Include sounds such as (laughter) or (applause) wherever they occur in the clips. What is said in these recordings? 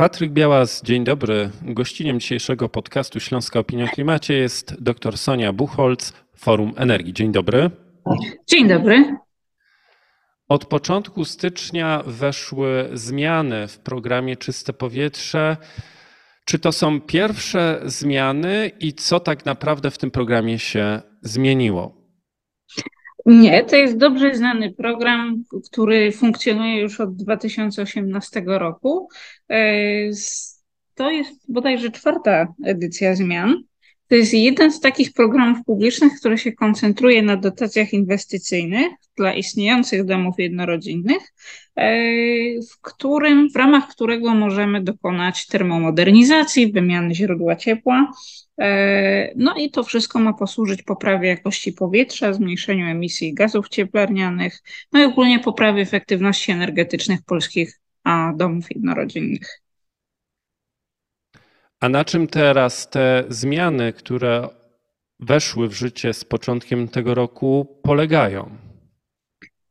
Patryk Białas, dzień dobry. Gościniem dzisiejszego podcastu Śląska Opinia o Klimacie jest dr Sonia Buchholz, Forum Energii. Dzień dobry. Dzień dobry. Od początku stycznia weszły zmiany w programie Czyste Powietrze. Czy to są pierwsze zmiany i co tak naprawdę w tym programie się zmieniło? Nie, to jest dobrze znany program, który funkcjonuje już od 2018 roku. E, to jest bodajże czwarta edycja zmian. To jest jeden z takich programów publicznych, który się koncentruje na dotacjach inwestycyjnych dla istniejących domów jednorodzinnych, w którym, w ramach którego możemy dokonać termomodernizacji, wymiany źródła ciepła. E, no i to wszystko ma posłużyć poprawie jakości powietrza, zmniejszeniu emisji gazów cieplarnianych, no i ogólnie poprawie efektywności energetycznych polskich domów jednorodzinnych. A na czym teraz te zmiany, które weszły w życie z początkiem tego roku, polegają?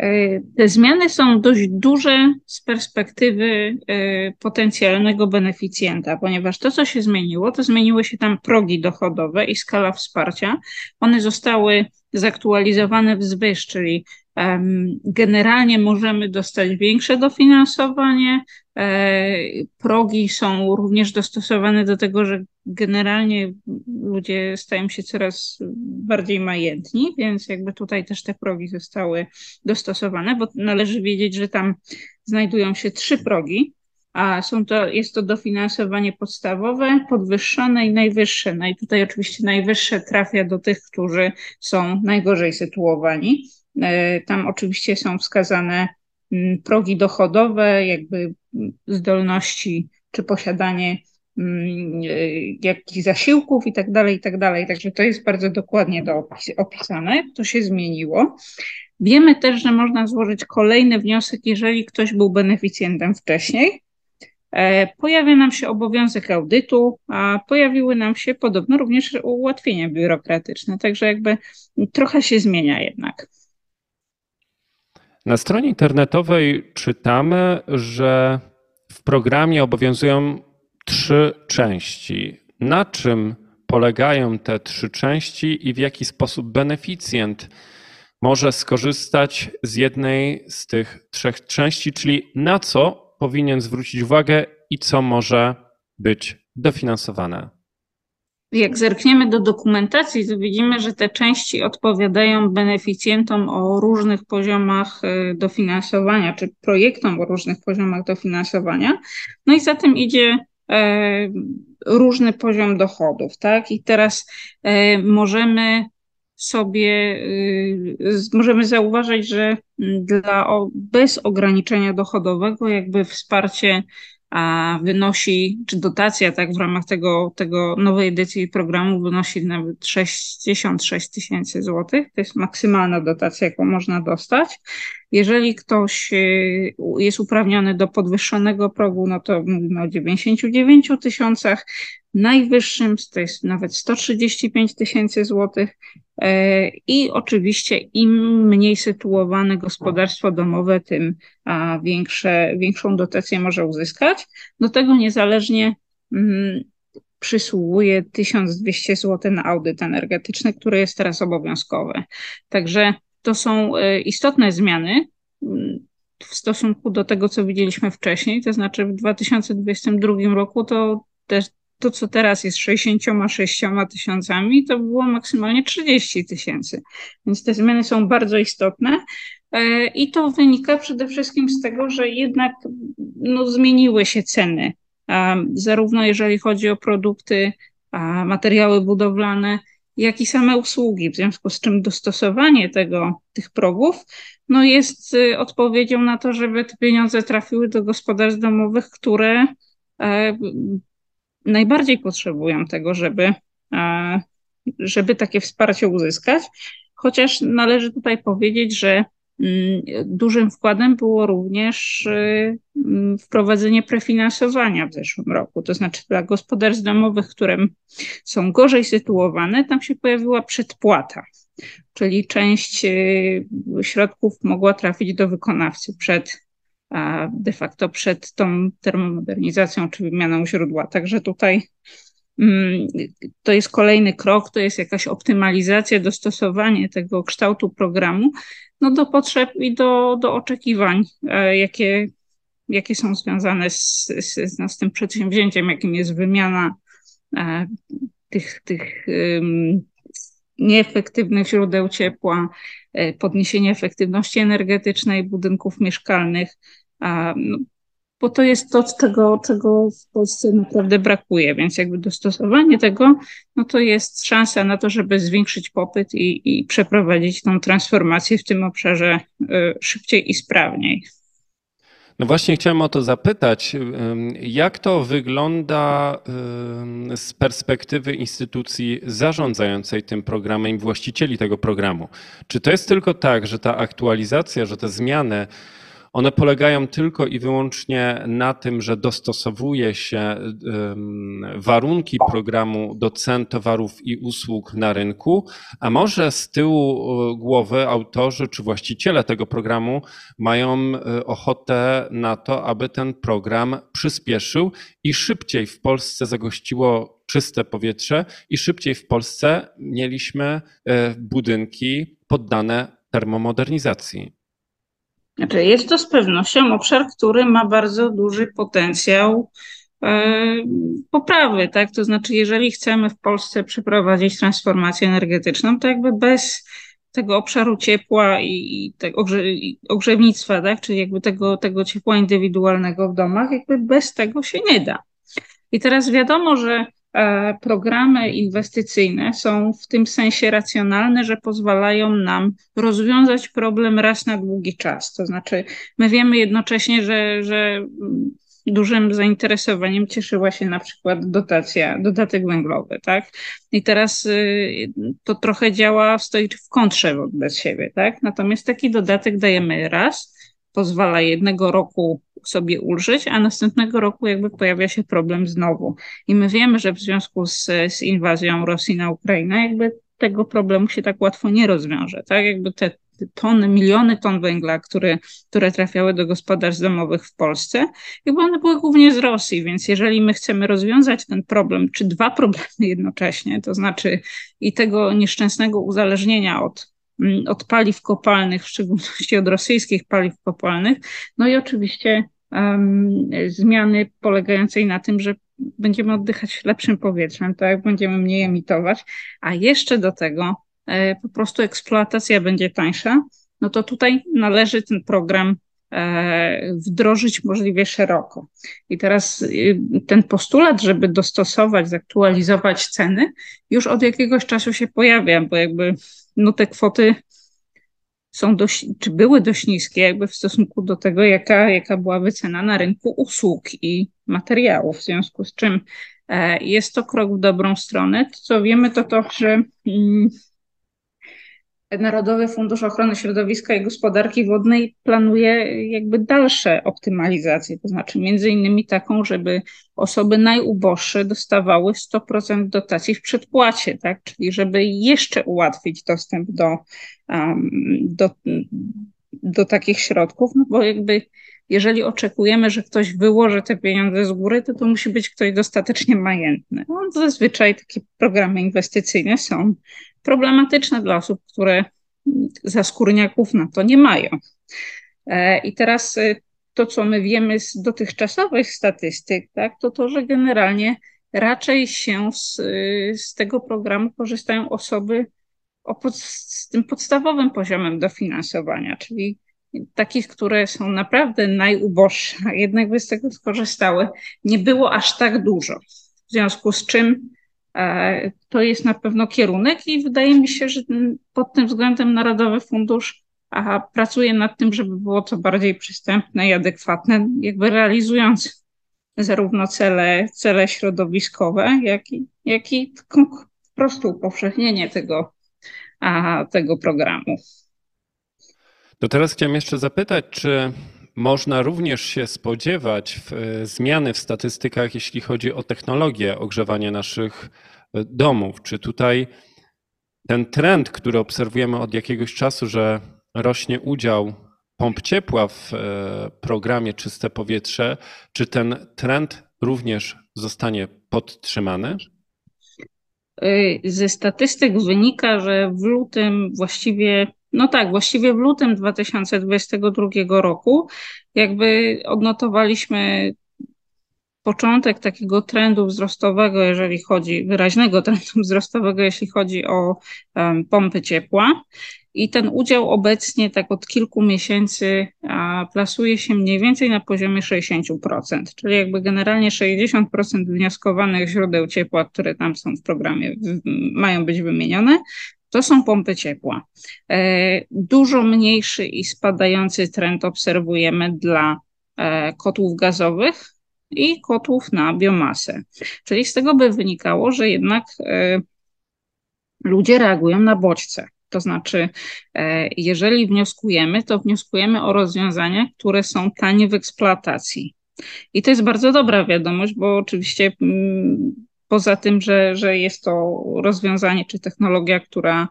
E, te zmiany są dość duże z perspektywy e, potencjalnego beneficjenta, ponieważ to, co się zmieniło, to zmieniły się tam progi dochodowe i skala wsparcia. One zostały zaktualizowane wzwyż, czyli Generalnie możemy dostać większe dofinansowanie. E, progi są również dostosowane do tego, że generalnie ludzie stają się coraz bardziej majętni, więc jakby tutaj też te progi zostały dostosowane, bo należy wiedzieć, że tam znajdują się trzy progi, a są to, jest to dofinansowanie podstawowe, podwyższone i najwyższe. No i tutaj oczywiście najwyższe trafia do tych, którzy są najgorzej sytuowani. E, tam oczywiście są wskazane mm, progi dochodowe, jakby zdolności czy posiadanie mm, e, jakichś zasiłków i tak dalej, i tak dalej. Także to jest bardzo dokładnie to opisane. To się zmieniło. Wiemy też, że można złożyć kolejny wniosek, jeżeli ktoś był beneficjentem wcześniej. E, pojawia nam się obowiązek audytu, a pojawiły nam się podobno również ułatwienia biurokratyczne. Także jakby trochę się zmienia jednak. Na stronie internetowej czytamy, że w programie obowiązują trzy części. Na czym polegają te trzy części i w jaki sposób beneficjent może skorzystać z jednej z tych trzech części, czyli na co powinien zwrócić uwagę i co może być dofinansowane? Jak zerkniemy do dokumentacji, to widzimy, że te części odpowiadają beneficjentom o różnych poziomach e, dofinansowania, czy projektom o różnych poziomach dofinansowania. No i za tym idzie e, różny poziom dochodów, tak? I teraz e, możemy sobie, możemy zauważyć, że dla, bez ograniczenia dochodowego, jakby wsparcie wynosi, czy dotacja tak w ramach tego, tego nowej edycji programu wynosi nawet 66 tysięcy złotych. To jest maksymalna dotacja, jaką można dostać. Jeżeli ktoś y, jest uprawniony do podwyższonego progu, no to mówimy o 99 tysiącach. Najwyższym to jest nawet 135 tysięcy złotych. E, I oczywiście im mniej sytuowane gospodarstwo domowe, tym większe, większą dotację może uzyskać. Do tego niezależnie mm, przysługuje 1200 zł na audyt energetyczny, który jest teraz obowiązkowy. Także to są e, istotne zmiany mm, w stosunku do tego, co widzieliśmy wcześniej. To znaczy w 2022 roku to też to, co teraz jest 66 tysiącami, to było maksymalnie 30 tysięcy. Więc te zmiany są bardzo istotne. E, I to wynika przede wszystkim z tego, że jednak no, zmieniły się ceny, zarówno jeżeli chodzi o produkty, materiały budowlane, jak i same usługi, w związku z czym dostosowanie tego, tych progów no jest y, odpowiedzią na to, żeby te pieniądze trafiły do gospodarstw domowych, które e, najbardziej potrzebują tego, żeby, e, żeby takie wsparcie uzyskać. Chociaż należy tutaj powiedzieć, że mm, dużym wkładem było również y, mm, wprowadzenie prefinansowania w zeszłym roku. To znaczy dla gospodarstw domowych, które są gorzej sytuowane, tam się pojawiła przedpłata, czyli część y, środków mogła trafić do wykonawcy przed de facto przed tą termomodernizacją czy wymianą źródła. Także tutaj mm, to jest kolejny krok, to jest jakaś optymalizacja, dostosowanie tego kształtu programu no, do potrzeb i do, do oczekiwań, e, jakie, jakie są związane z, z, no, z tym przedsięwzięciem, jakim jest wymiana e, tych, tych nieefektywnych źródeł ciepła, e, podniesienie efektywności energetycznej budynków mieszkalnych, no, bo to jest to, czego, czego w Polsce naprawdę brakuje, więc jakby dostosowanie tego, no to jest szansa na to, żeby zwiększyć popyt i, i przeprowadzić tą transformację w tym obszarze e, szybciej i sprawniej. No właśnie chciałem o to zapytać, jak to wygląda z perspektywy instytucji zarządzającej tym programem i właścicieli tego programu? Czy to jest tylko tak, że ta aktualizacja, że te zmiany one polegają tylko i wyłącznie na tym, że dostosowuje się warunki programu do cen towarów i usług na rynku, a może z tyłu e, głowy autorzy czy właściciele tego programu mają e, ochotę na to, aby ten program przyspieszył i szybciej w Polsce zagościło czyste powietrze i szybciej w Polsce mieliśmy e, budynki poddane termomodernizacji. Znaczy jest to z pewnością obszar, który ma bardzo duży potencjał e, poprawy, tak? To znaczy, jeżeli chcemy w Polsce przeprowadzić transformację energetyczną, to jakby bez tego obszaru ciepła i, tego ogrzewnictwa, tak? Czyli jakby tego, tego ciepła indywidualnego w domach, jakby bez tego się nie da. I teraz wiadomo, że programy inwestycyjne są w tym sensie racjonalne, że pozwalają nam rozwiązać problem raz na długi czas. To znaczy, my wiemy jednocześnie, że, że dużym zainteresowaniem cieszyła się na przykład dotacja, dodatek węglowy, tak? I teraz y, to trochę działa, stoi w kontrze wobec siebie, tak? Natomiast taki dodatek dajemy raz, pozwala jednego roku sobie ulżyć, a następnego roku jakby pojawia się problem znowu. I my wiemy, że w związku z, z inwazją Rosji na Ukrainę, jakby tego problemu się tak łatwo nie rozwiąże, tak? Jakby te tony, miliony ton węgla, które, które trafiały do gospodarstw domowych w Polsce, jakby one były głównie z Rosji, więc jeżeli my chcemy rozwiązać ten problem, czy dwa problemy jednocześnie, to znaczy i tego nieszczęsnego uzależnienia od od paliw kopalnych, w szczególności od rosyjskich paliw kopalnych, no i oczywiście um, zmiany polegającej na tym, że będziemy oddychać lepszym powietrzem, tak, będziemy mniej emitować, a jeszcze do tego e, po prostu eksploatacja będzie tańsza, no to tutaj należy ten program wdrożyć możliwie szeroko. I teraz y, ten postulat, żeby dostosować, zaktualizować ceny, już od jakiegoś czasu się pojawia, bo jakby no te kwoty są dość, czy były dość niskie jakby w stosunku do tego, jaka, jaka była wycena na rynku usług i materiałów, w związku z czym e, jest to krok w dobrą stronę. To, co wiemy, to to, że mm, Narodowy Fundusz Ochrony Środowiska i Gospodarki Wodnej planuje jakby dalsze optymalizacje, to znaczy między innymi taką, żeby osoby najuboższe dostawały 100% dotacji w przedpłacie, tak? czyli żeby jeszcze ułatwić dostęp do, um, do, do takich środków, no bo jakby jeżeli oczekujemy, że ktoś wyłoży te pieniądze z góry, to to musi być ktoś dostatecznie majętny. No, zazwyczaj takie programy inwestycyjne są problematyczne dla osób, które za skórniaków na to nie mają. E, I teraz e, to, co my wiemy z dotychczasowych statystyk, tak, to to, że generalnie raczej się z, z tego programu korzystają osoby pod, z tym podstawowym poziomem dofinansowania, czyli takich, które są naprawdę najuboższe, a jednak by z tego skorzystały, nie było aż tak dużo. W związku z czym to jest na pewno kierunek i wydaje mi się, że pod tym względem Narodowy Fundusz pracuje nad tym, żeby było to bardziej przystępne i adekwatne, jakby realizując zarówno cele, cele środowiskowe, jak i, jak i po prostu upowszechnienie tego, tego programu. To teraz chciałem jeszcze zapytać, czy można również się spodziewać e, zmiany w statystykach, jeśli chodzi o technologię ogrzewania naszych e, domów? Czy tutaj ten trend, który obserwujemy od jakiegoś czasu, że rośnie udział pomp ciepła w programie Czyste Powietrze. Czy ten trend również zostanie podtrzymany? Y, ze statystyk wynika, że w lutym właściwie, no tak, właściwie w lutym 2022 roku jakby odnotowaliśmy początek takiego trendu wzrostowego, jeżeli chodzi, wyraźnego (laughs) trendu wzrostowego, jeśli chodzi o um, pompy ciepła. I ten udział obecnie, tak od kilku miesięcy, a, plasuje się mniej więcej na poziomie 60%, czyli jakby generalnie 60% wnioskowanych źródeł ciepła, które tam są w programie, w, mają być wymienione, to są pompy ciepła. E, dużo mniejszy i spadający trend obserwujemy dla e, kotłów gazowych i kotłów na biomasę. Czyli z tego by wynikało, że jednak e, ludzie reagują na bodźce. To znaczy, jeżeli wnioskujemy, to wnioskujemy o rozwiązania, które są tanie w eksploatacji. I to jest bardzo dobra wiadomość, bo oczywiście mm, poza tym, że, że jest to rozwiązanie czy technologia, która,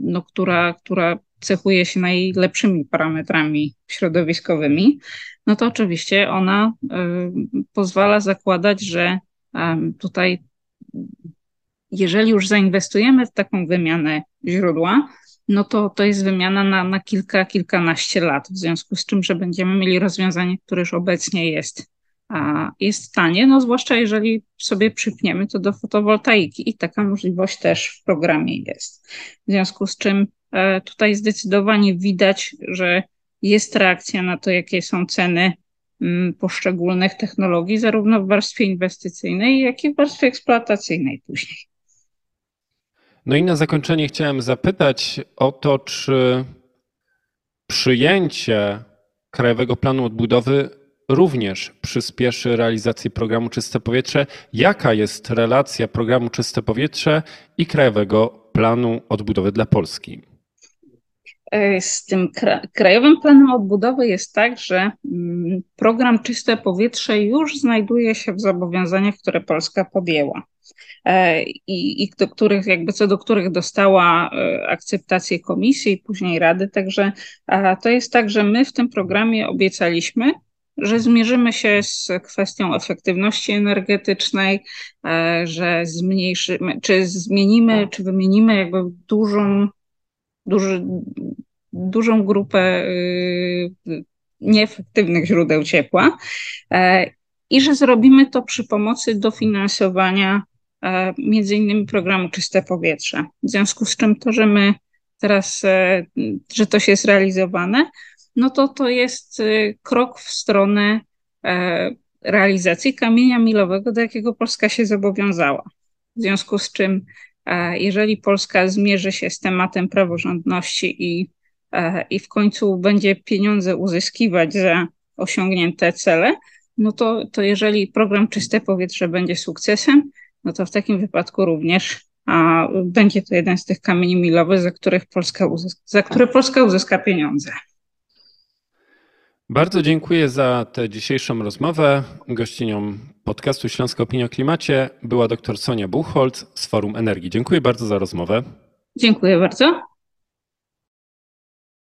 no, która, która cechuje się najlepszymi parametrami środowiskowymi, no to oczywiście ona pozwala zakładać, że tutaj jeżeli już zainwestujemy w taką wymianę źródła, no to to jest wymiana na, na kilka, kilkanaście lat, w związku z czym, że będziemy mieli rozwiązanie, które już obecnie jest, jest tanie, no zwłaszcza jeżeli sobie przypniemy to do fotowoltaiki i taka możliwość też w programie jest. W związku z czym e, tutaj zdecydowanie widać, że jest reakcja na to, jakie są ceny mm, poszczególnych technologii, zarówno w warstwie inwestycyjnej, jak i w warstwie eksploatacyjnej później. No i na zakończenie chciałem zapytać o to, czy przyjęcie Krajowego Planu Odbudowy również przyspieszy realizację programu Czyste Powietrze. Jaka jest relacja programu Czyste Powietrze i Krajowego Planu Odbudowy dla Polski? E, z tym Krajowym Planem Odbudowy jest tak, że mm, program Czyste Powietrze już znajduje się w zobowiązaniach, które Polska podjęła. E, i, i do których, jakby co do których dostała e, akceptację komisji i później Rady. Także to jest tak, że my w tym programie obiecaliśmy, że zmierzymy się z kwestią efektywności energetycznej, e, że zmniejszymy, czy zmienimy, czy wymienimy jakby dużą, duży, dużą grupę nieefektywnych źródeł ciepła i że zrobimy to przy pomocy dofinansowania E, między innymi programu Czyste Powietrze. W związku z czym to, że my teraz, e, że to się jest realizowane, no to to jest e, krok w stronę realizacji kamienia milowego, do jakiego Polska się zobowiązała. W związku z czym, jeżeli Polska zmierzy się z tematem praworządności i, i w końcu będzie pieniądze uzyskiwać za osiągnięte cele, no to, to jeżeli program Czyste Powietrze będzie sukcesem, no to w takim wypadku również a będzie to jeden z tych kamieni milowych, za, których Polska uzyska, za które Polska uzyska pieniądze. Bardzo dziękuję za tę dzisiejszą rozmowę. Gościnią podcastu Śląska Opinia o Klimacie była dr Sonia Buchholz z Forum Energii. Dziękuję bardzo za rozmowę. Dziękuję bardzo.